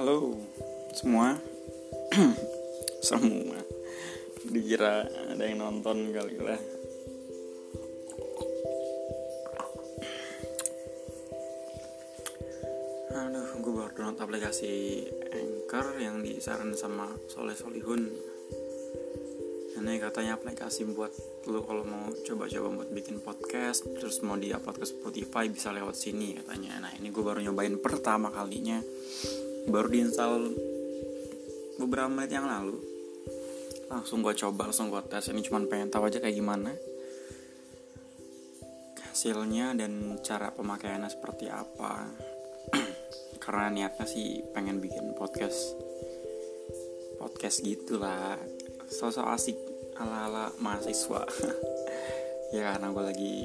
Halo semua. Semua. Dikira ada yang nonton kali lah. Aduh gue baru download aplikasi Anchor yang disaran sama Soleh Solihun. Ini katanya aplikasi buat lu kalau mau coba-coba buat bikin podcast Terus mau diupload ke Spotify bisa lewat sini katanya. Nah ini gue baru nyobain pertama kalinya Baru diinstal beberapa menit yang lalu. Langsung gue coba, langsung gue tes. Ini cuma pengen tahu aja kayak gimana Hasilnya dan cara pemakaiannya seperti apa. Karena niatnya sih pengen bikin podcast Podcast gitulah Sosok asik ala-ala mahasiswa. Ya karena gue lagi